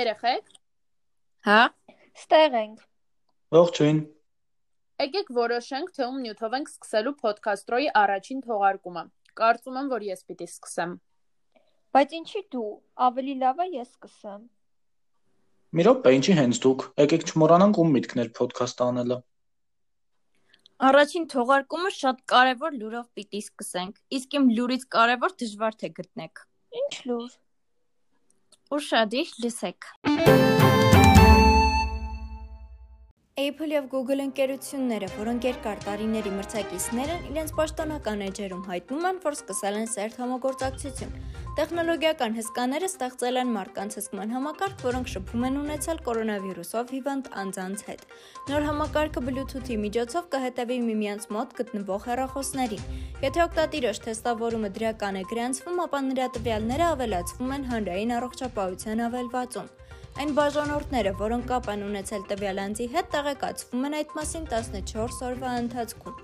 Երեխեք, Հա։ Ստեղ ենք։ Ողջույն։ եկեք որոշենք, թե ում նյութով ենք սկսելու podcast-ռոյի առաջին թողարկումը։ Կարծում եմ, որ ես պիտի սկսեմ։ Բայց ինչի դու, ավելի լավ է ես սկսեմ։ Մի րոպե, ինչի հենց դուք։ Եկեք չմոռանանք ում միտքներ podcast անելը։ Առաջին թողարկումը շատ կարևոր լուրով պիտի սկսենք։ Իսկ իմ լուրից կարևոր դժվար թե գտնեք։ Ինչ լուր։ Ուշադիր լսեք։ Apple եւ Google ընկերությունները, որոնք երկար տարիների մրցակիցներ են, իրենց պաշտոնական էջերում հայտնում են, որ սկսել են սերտ համագործակցություն։ Տեխնոլոգիական հսկաները ստեղծել են մարդկանց հսկման համակարգ, որոնք շփում են ունեցել կորոնավիրուսով հիվանդ անձանց հետ։ Նոր համակարգը Bluetooth-ի միջոցով կհետևի միմյանց մոտ գտնվող հեռախոսներին։ Եթե օգտատիրոջ թեստավորումը դրական է գրանցվում, ապա նրա տվյալները ավելացվում են հանրային առողջապահության ավելվածում։ Այն բաժանորդները, որոնք կապ են ունեցել տվյալ անձի հետ, տեղեկացվում են այդ մասին 14 օրվա ընթացքում։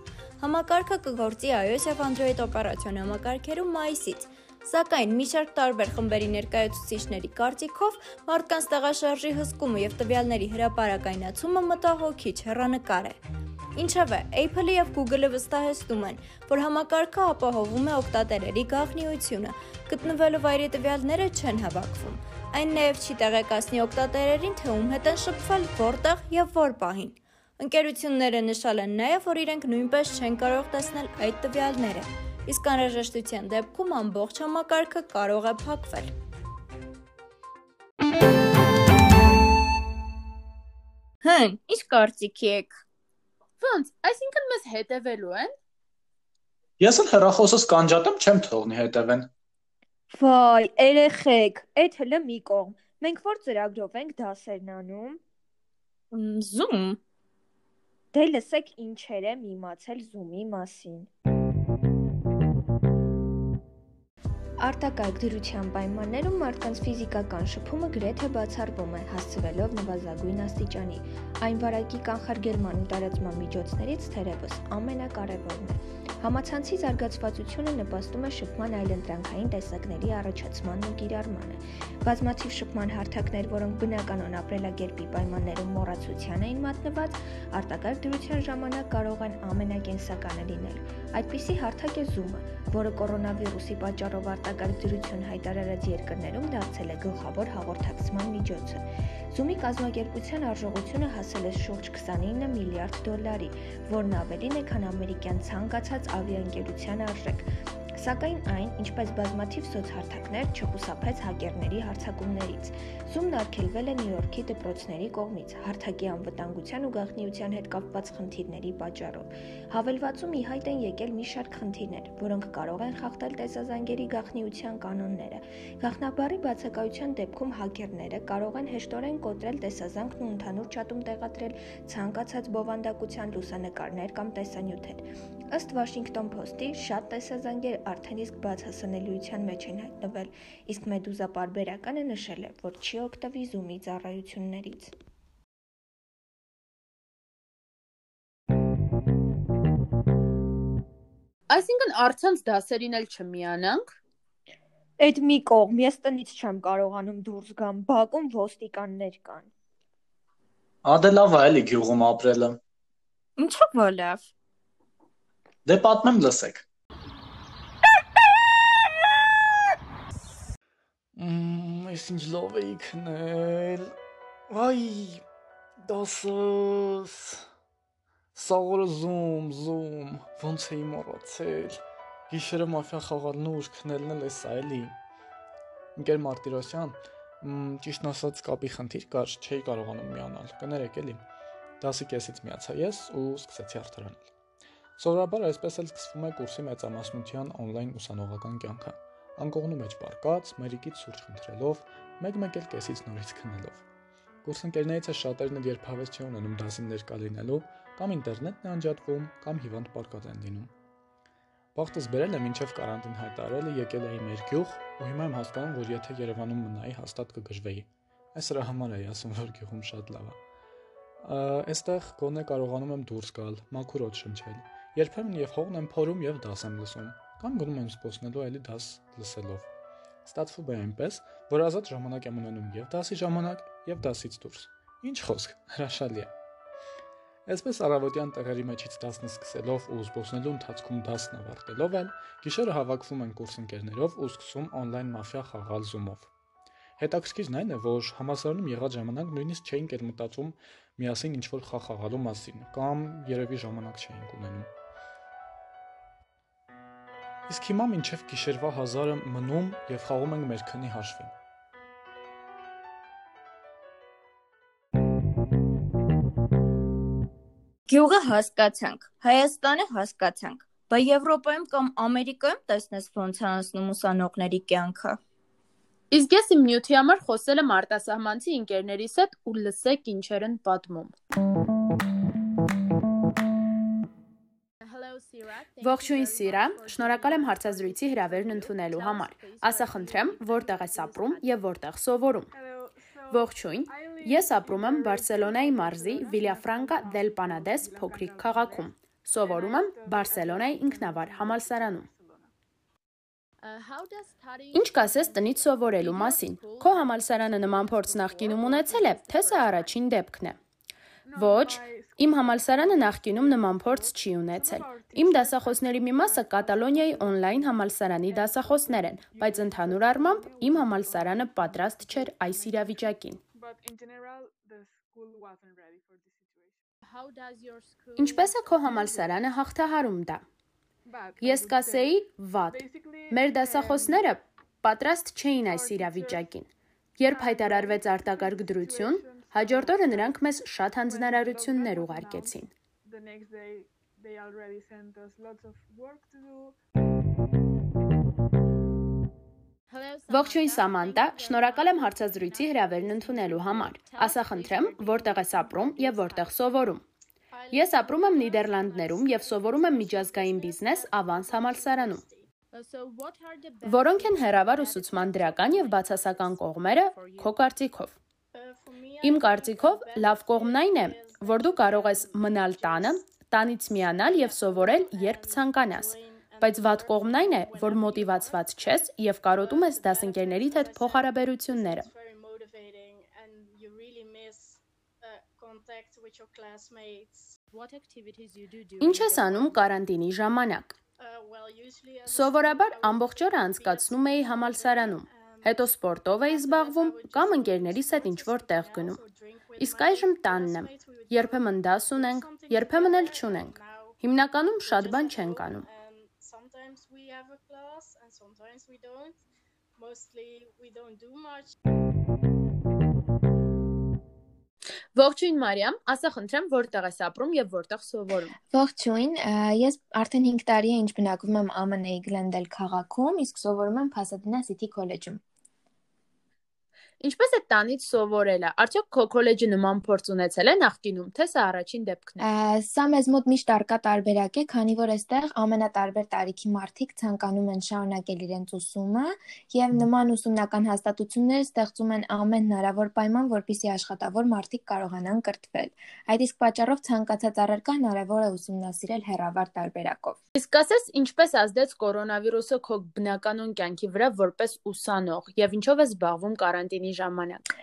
Համակարգը կգործի iOS եւ Android օպերացիոն համակարգերում մայիսից։ Սակայն մի շարք տարբեր խմբերի ներկայացուցիչների կարծիքով մարդկանց տեղաշարժի հսկումը եւ տվյալների հրապարակայնացումը մտահոգիչ հեռանկար է։ Ինչևէ, Apple-ը եւ Google-ը վստահեցնում են, որ համակարգը ապահովում է օգտատերերի գաղտնիությունը, գտնվելու վայրի տվյալները չեն հավաքվում։ Այն նաև չի տեղեկացնի օգտատերերին, թե ում հետ են շփվել, որտեղ եւ որ պահին։ Ընկերությունները նշալ են նաև, որ իրենք նույնպես չեն կարող տեսնել այդ տվյալները իսկ անհրաժեշտության դեպքում ամբողջ համակարգը կարող է փակվել։ Հն, ի՞նչ կարծիքի եք։ Ոնց, այսինքն մեզ հետևելու են։ Ես էլ հեռախոսս կանջատեմ, չեմ թողնի հետևեն։ Վայ, երեխեք, այդ հլը մի կողմ։ Մենք որ ծրագրով ենք դասերն անում։ Zoom։ Դե լսեք ինչեր եմ իմացել Zoom-ի մասին։ Արտակարգ դրության պայմաններում մարդկանց ֆիզիկական շփումը գրեթե բացառվում է, հասցվելով նվազագույն աստիճանի։ Այն վարակի կանխարգելման ու տարածման միջոցներից թերևս ամենակարևորն է։ Համացանցի զարգացվածությունը նպաստում է շփման այլընտրանքային տեսակների առաջացմանն ու կիրառմանը։ Բազմաթիվ շփման հարթակներ, որոնք բնականon ապրելակերպի պայմաններում մոռացության էին մատնված, արտակարգ դրության ժամանակ կարող են ամենակենսականը լինել։ Այդպիսի հարթակ է Zoom-ը, որը կորոնավիրուսի պատճառով արտակարգ դրություն հայտարարած երկրներում դարձել է գլխավոր հաղորդակցման միջոցը։ Zoom-ի կազմակերպության արժողությունը հասել է շուրջ 29 միլիարդ դոլարի, որն ավելին է, քան ամերիկյան ցանկացած ավիաընկերության արժեք։ Սակայն այն, ինչպես բազմաթիվ սոցհարթակներ, չխուսափեց հակերների հարձակումներից։ Zoom-ն արգելվել է Նյու Յորքի դպրոցների կողմից հարթակի անվտանգության ու գաղտնիության հետ կապված խնդիրների պատճառով։ Հավելվածում ի հայտ են եկել մի շարք խնդիրներ, որոնք կարող են խախտել տեսազանգերի գաղտնիության կանոնները։ Գաղտնաբառի բացակայության դեպքում հակերները կարող են հեշտորեն կոտրել տեսազանգն ու ընդհանուր չաթում տեղադրել ցանկացած բովանդակության լուսանկարներ կամ տեսանյութեր։ Ըստ Washington Post-ի, շատ տեսազանգեր արդեն իսկ բաց հասանելիության մեջ են հայտնվել, իսկ Medusa պարբերականը նշել է, որ չի օգտվի Zoom-ի ծառայություններից։ Այսինքն առցանց դասերին էլ չմիանանք։ Այդ մի կողմ, ես տնից չեմ կարողանում դուրս գամ, բակում ոստիկաններ կան։ Ադե լավ է էլի գյուղում ապրելը։ Ինչո՞վ է լավ։ Դե պատմեմ լսեք։ Մմ, ես ինչ լավ էի քնել։ Այ, դասս։ Սաղորը զում, զում, ոնց էի մոռացել։ Գիշերը մաֆիա խաղալն ու քնելն էլ էսա էլի։ Ինկեր Մարտիրոսյան, ճիշտն ասած կապի խնդիր կար, չէի կարողանում միանալ։ Կներեք էլի։ Դասի կեսից միացա ես ու սկսեցի արդարանալ։ Սովորաբար այսպես էլ սկսվում է կուրսի մեծամասնության on-line ուսանողական կյանքը։ Անկողնու մեջ պարկած, մերիկից սուրճ խնդրելով, մեկ-մեկ էլ կեսից նորից քնելով։ Կուրսընկերներից է շատերն էլ երբ հավես չի ունենում դասին ներկա լինելու, կամ ինտերնետն է անջատվում, կամ հիվանդ պարկած են լինում։ Բախտս բերել է մինչև կարանտին հայտարարելը եկել էի մեր գյուղ ու հիմա եմ հասկանում, որ եթե Երևանում մնայի, հաստատ կգժվեի։ Այս դրա համար էի ասում, որ գյուղում շատ լավ է։ Այստեղ գոնե կարողանում եմ դուրս գալ, մաքուր օդ շնչել Երբեմն եւ հողն եմ փորում եւ դաս եմ լսում, կամ գնում եմ զբոսնելու էլի դաս լսելով։ Ստացվում է այնպես, որ ազատ ժամանակ եմ ունենում եւ դասի ժամանակ, եւ դասից դուրս։ Ինչ խոսք, հրաշալի է։ Այսպես առավոտյան տեղերի մեջից դասն սկսելով ու զբոսնելու ընթացքում դասն ավարտելով էլ, գիշերը հավաքվում են կուրսընկերներով ու սկսում on-line մաֆիա խաղալ Zoom-ով։ Հետաքրքիրն այն է, որ համասարանում եղած ժամանակ նույնիսկ չէինք էլ մտածում միասին ինչ-որ խաղ խաղալու մասին, կամ երևի ժամանակ չէինք ունենում։ Իսկ հիմա մինչև գիշերվա 1000-ը մնում եւ խաղում ենք մեր քնի հաշվին։ Գյուղը հասկացանք, Հայաստանը հասկացանք, բա Եվրոպայում կամ Ամերիկայում տեսնես ոնց է անցնում ուսանողների կյանքը։ Իսկ ես իմ նյութի համար խոսել եմ արտասահմանցի ընկերներիս հետ ու լսեք ինչեր են պատմում։ Ողջույն Սիրա, շնորհակալ եմ հարցազրույցի հրավերն ընդունելու համար։ Ասա խնդրեմ, որտեղ ես ապրում եւ որտեղ սովորում։ Ողջույն։ Ես ապրում եմ Բարսելոնայի մարզի Վիլյաֆրանկա դել Պանադես փոքրիկ քաղաքում։ Սովորում եմ Բարսելոնայի ինքնավար համալսարանում։ Ինչ կասես տնից սովորելու մասին։ Քո համալսարանը նման փորձ նախկինում ունեցել է, թե սա առաջին դեպքն է։ Ոչ, իմ համալսարանը նախկինում նման փորձ չի ունեցել։ Իմ դասախոսների մի մասը Կատալոնիայի on-line համալսարանի դասախոսներ են, բայց ընդհանուր առմամբ իմ համալսարանը պատրաստ չէր այս իրավիճակին։ Ինչպես է քո համալսարանը հաղթահարում դա։ Ես կասեի վատ։ Մեր դասախոսները պատրաստ չէին այս իրավիճակին։ Երբ հայտարարվեց արտակարգ դրություն, հաջորդ օրը նրանք մեզ շատ հանձնարարություններ ուղարկեցին։ Ողջույն Սամանտա, շնորհակալ եմ հարցազրույցի հրավերն ընդունելու համար։ Ասա խնդրեմ, որտեղ ես ապրում եւ որտեղ սովորում։ Ես ապրում եմ Նիդերլանդներում եւ սովորում եմ միջազգային բիզնես Ավանս համալսարանում։ Որոնք են հերավար ուսուցման դրական եւ բացասական կողմերը քո կարծիքով։ Իմ կարծիքով լավ կողմն այն է, որ դու կարող ես մնալ տանը, տանից միանալ եւ սովորել, երբ ցանկանաս բայց վատ կողմն այն է, որ մոտիվացված չես եւ կարոտում ես դասընկերներիդ հետ փոխհարաբերությունները։ Ինչ ես անում կարանտինի ժամանակ։ Սովորաբար ամբողջ օրը անցկացնում էի համալսարանում, հետո սպորտով էի զբաղվում կամ ընկերներիս հետ ինչ-որ տեղ գնում։ Իսկ այժմ տանն եմ։ Երբեմն դաս ունենք, երբեմն էլ չունենք։ Հիմնականում շատ բան չենք անում have a class and sometimes we don't. Mostly we don't do much. Ողջույն Մարիամ, ասա խնդրեմ, որտեղ ես ապրում եւ որտեղ սովորում։ Ողջույն, ես արդեն 5 տարի է ինչ բնակվում եմ ԱՄՆ-ի Glendale քաղաքում, իսկ սովորում եմ Pasadena City College-ում։ Ինչպես է տանից սովորելը։ Արդյոք քո քոլեջը նման փորձ ունեցել է նախկինում, թե սա առաջին դեպքն է։ Սա մեզ մոտ միշտ արկա տարբերակ է, քանի որ այստեղ ամենատարբեր տարիքի մարդիկ ցանկանում են շարունակել իրենց ուսումը, եւ նման ուսումնական հաստատությունները ստեղծում են ամեն հնարավոր պայման, որպեսզի աշխատավոր մարդիկ կարողանան կրթվել։ Այդ իսկ պատճառով ցանկացած առարկա հնարավոր է ուսումնասիրել հեռավար տարբերակով։ Իսկ ասես, ինչպես ազդեց կորոնավիրուսը քո բնականon կյանքի վրա որպես ուսանող եւ ինչով է զբաղվում կարանտինի տարվանի ժամանակ։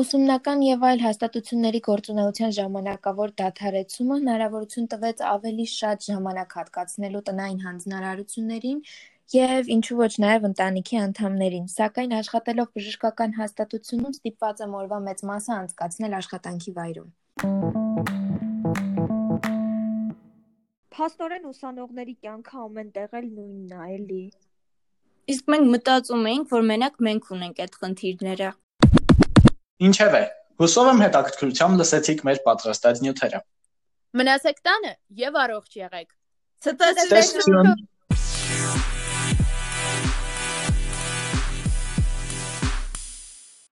Ուսումնական եւ այլ հաստատությունների գործունեության ժամանակավոր դադարեցումը հնարավորություն տվեց ավելի շատ ժամանակ հատկացնելու տնային հանձնարարություններին եւ ինչու ոչ նաեւ ընտանիքի անդամներին, սակայն աշխատելով բժշկական հաստատությունում ստիպված եմ օրվա մեծ մասը անցկացնել աշխատանքի վայրում։ Փաստորեն ուսանողների կյանքը ամեն տեղ էլ նույնն է, էլի։ Իսկ մենք մտածում էինք, որ մենակ մենք ունենք այդ խնդիրները։ Ինչևէ, հուսով եմ հետաքրքրությամբ լսեցիք մեր պատրաստած նյութերը։ Մնացեք տանը եւ առողջ եղեք։ Ցտեսություն։